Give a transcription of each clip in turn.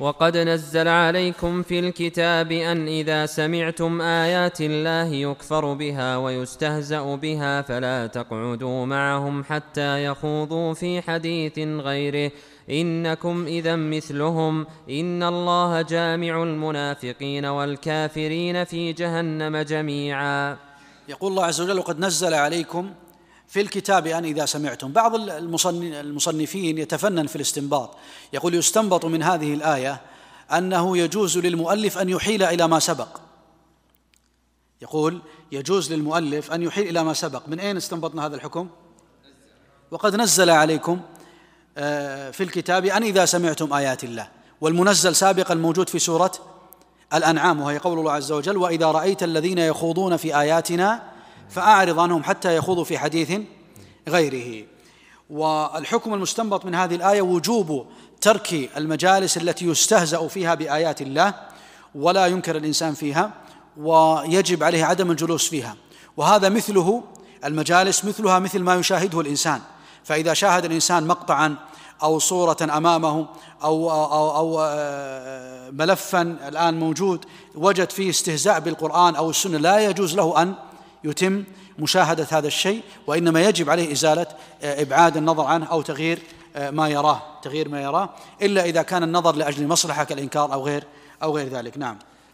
وقد نزل عليكم في الكتاب أن إذا سمعتم آيات الله يكفر بها ويستهزأ بها فلا تقعدوا معهم حتى يخوضوا في حديث غيره. إنكم إذا مثلهم. إن الله جامع المنافقين والكافرين في جهنم جميعا. يقول الله عز وجل وقد نزل عليكم في الكتاب أن إذا سمعتم. بعض المصنفين يتفنن في الاستنباط. يقول يستنبط من هذه الآية أنه يجوز للمؤلف أن يحيل إلى ما سبق. يقول يجوز للمؤلف أن يحيل إلى ما سبق. من أين استنبطنا هذا الحكم؟ وقد نزل عليكم آه، في الكتاب أن إذا سمعتم آيات الله. والمنزل سابقا موجود في سورة الأنعام وهي قول الله عز وجل وإذا رأيت الذين يخوضون في آياتنا فأعرض عنهم حتى يخوضوا في حديث غيره. والحكم المستنبط من هذه الآية وجوب ترك المجالس التي يستهزأ فيها بآيات الله ولا ينكر الإنسان فيها ويجب عليه عدم الجلوس فيها. وهذا مثله المجالس مثلها مثل ما يشاهده الإنسان. فإذا شاهد الإنسان مقطعا أو صورة أمامه أو أو أو آه، ملفا الآن موجود وجد فيه استهزاء بالقرآن أو السنة لا يجوز له أن يتم مشاهدة هذا الشيء وإنما يجب عليه إزالة آه، إبعاد النظر عنه أو تغيير آه، ما يراه تغيير ما يراه إلا إذا كان النظر لأجل مصلحة كالإنكار أو غير أو غير ذلك. نعم.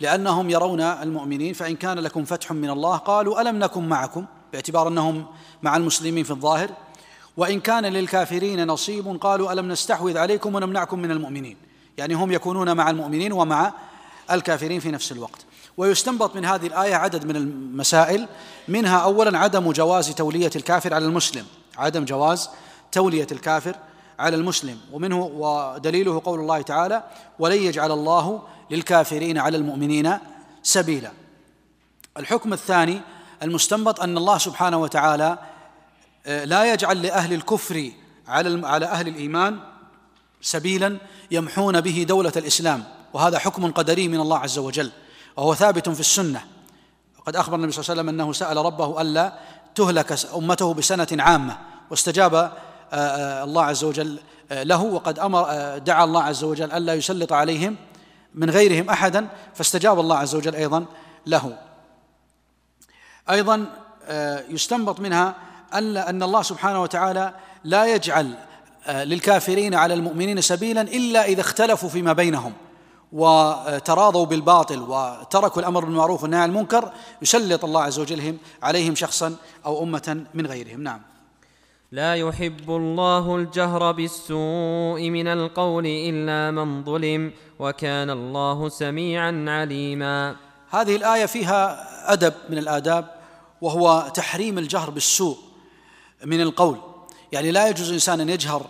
لأنهم يرون المؤمنين فإن كان لكم فتح من الله قالوا ألم نكن معكم؟ باعتبار أنهم مع المسلمين في الظاهر. وإن كان للكافرين نصيب قالوا ألم نستحوذ عليكم ونمنعكم من المؤمنين؟ يعني هم يكونون مع المؤمنين ومع الكافرين في نفس الوقت. ويستنبط من هذه الآية عدد من المسائل. منها أولا عدم جواز تولية الكافر على المسلم. عدم جواز تولية الكافر على المسلم ومنه ودليله قول الله تعالى ولن يجعل الله للكافرين على المؤمنين سبيلا. الحكم الثاني المستنبط أن الله سبحانه وتعالى آه، لا يجعل لأهل الكفر على على أهل الإيمان سبيلا يمحون به دولة الإسلام وهذا حكم قدري من الله عز وجل وهو ثابت في السنة. وقد أخبر النبي صلى الله عليه وسلم أنه سأل ربه ألا تهلك أمته بسنة عامة واستجاب الله عز وجل له وقد أمر دعا الله عز وجل ألا يسلط عليهم من غيرهم أحدا فاستجاب الله عز وجل أيضا له. أيضا آه، يستنبط منها أن أن الله سبحانه وتعالى لا يجعل آه، للكافرين على المؤمنين سبيلا إلا إذا اختلفوا فيما بينهم وتراضوا بالباطل وتركوا الأمر بالمعروف والنهي عن المنكر يسلط الله عز وجل عليهم شخصا أو أمة من غيرهم. نعم. لا يحب الله الجهر بالسوء من القول إلا من ظلم وكان الله سميعا عليما. هذه الآية فيها أدب من الآداب وهو تحريم الجهر بالسوء من القول. يعني لا يجوز الإنسان أن يجهر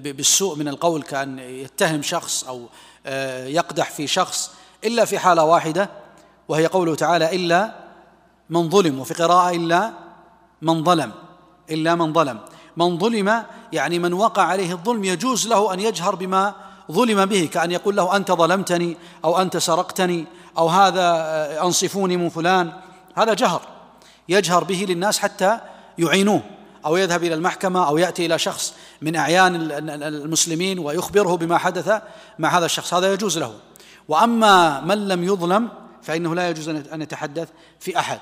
بالسوء من القول كأن يتهم شخص أو يقدح في شخص إلا في حالة واحدة وهي قوله تعالى إلا من ظلم وفي قراءة إلا من ظلم. إلا من ظلم. من ظلم يعني من وقع عليه الظلم يجوز له أن يجهر بما ظلم به كأن يقول له أنت ظلمتني أو أنت سرقتني أو هذا آه، أنصفوني من فلان. هذا جهر. يجهر به للناس حتى يعينوه أو يذهب إلى المحكمة أو يأتي إلى شخص من أعيان المسلمين ويخبره بما حدث مع هذا الشخص. هذا يجوز له. وأما من لم يظلم فإنه لا يجوز أن يتحدث في أحد.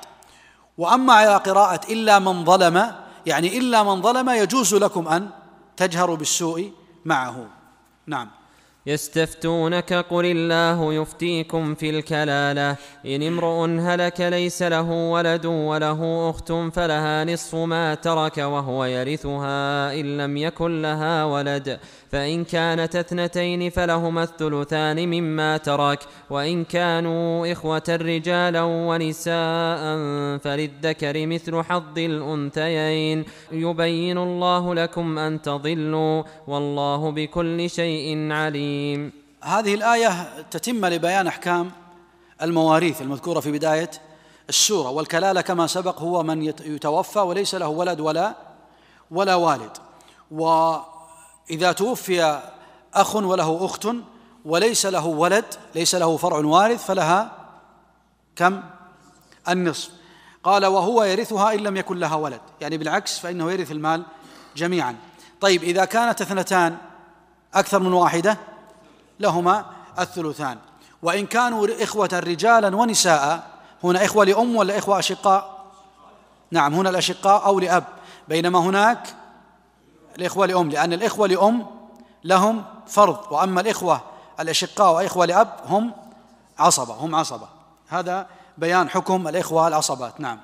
وأما على قراءة إلا من ظلم يعني إلا من ظلم يجوز لكم أن تجهروا بالسوء معه. نعم. يستفتونك قل الله يفتيكم في الكلالة. إن امرؤ هلك ليس له ولد وله أخت فلها نصف ما ترك وهو يرثها إن لم يكن لها ولد. فإن كانت اثنتين فلهما الثلثان مما ترك. وإن كانوا إخوة رجالا ونساء فللذكر مثل حظ الأنثيين. يبين الله لكم أن تضلوا والله بكل شيء عليم. هذه الآية تتم لبيان أحكام المواريث المذكورة في بداية السورة والكلالة كما سبق هو من يتوفى وليس له ولد ولا ولا والد. وإذا توفي أخ وله أخت وليس له ولد ليس له فرع وارث فلها كم؟ النصف. قال وهو يرثها إن لم يكن لها ولد. يعني بالعكس فإنه يرث المال جميعا. طيب إذا كانت اثنتان أكثر من واحدة؟ لهما الثلثان. وإن كانوا إخوة رجالا ونساء هنا إخوة لأم ولا إخوة أشقاء؟ نعم هنا الأشقاء أو لأب. بينما هناك الإخوة لأم لأن الإخوة لأم لهم فرض وأما الإخوة الأشقاء وإخوة لأب هم عصبة هم عصبة. هذا بيان حكم الإخوة العصبات. نعم.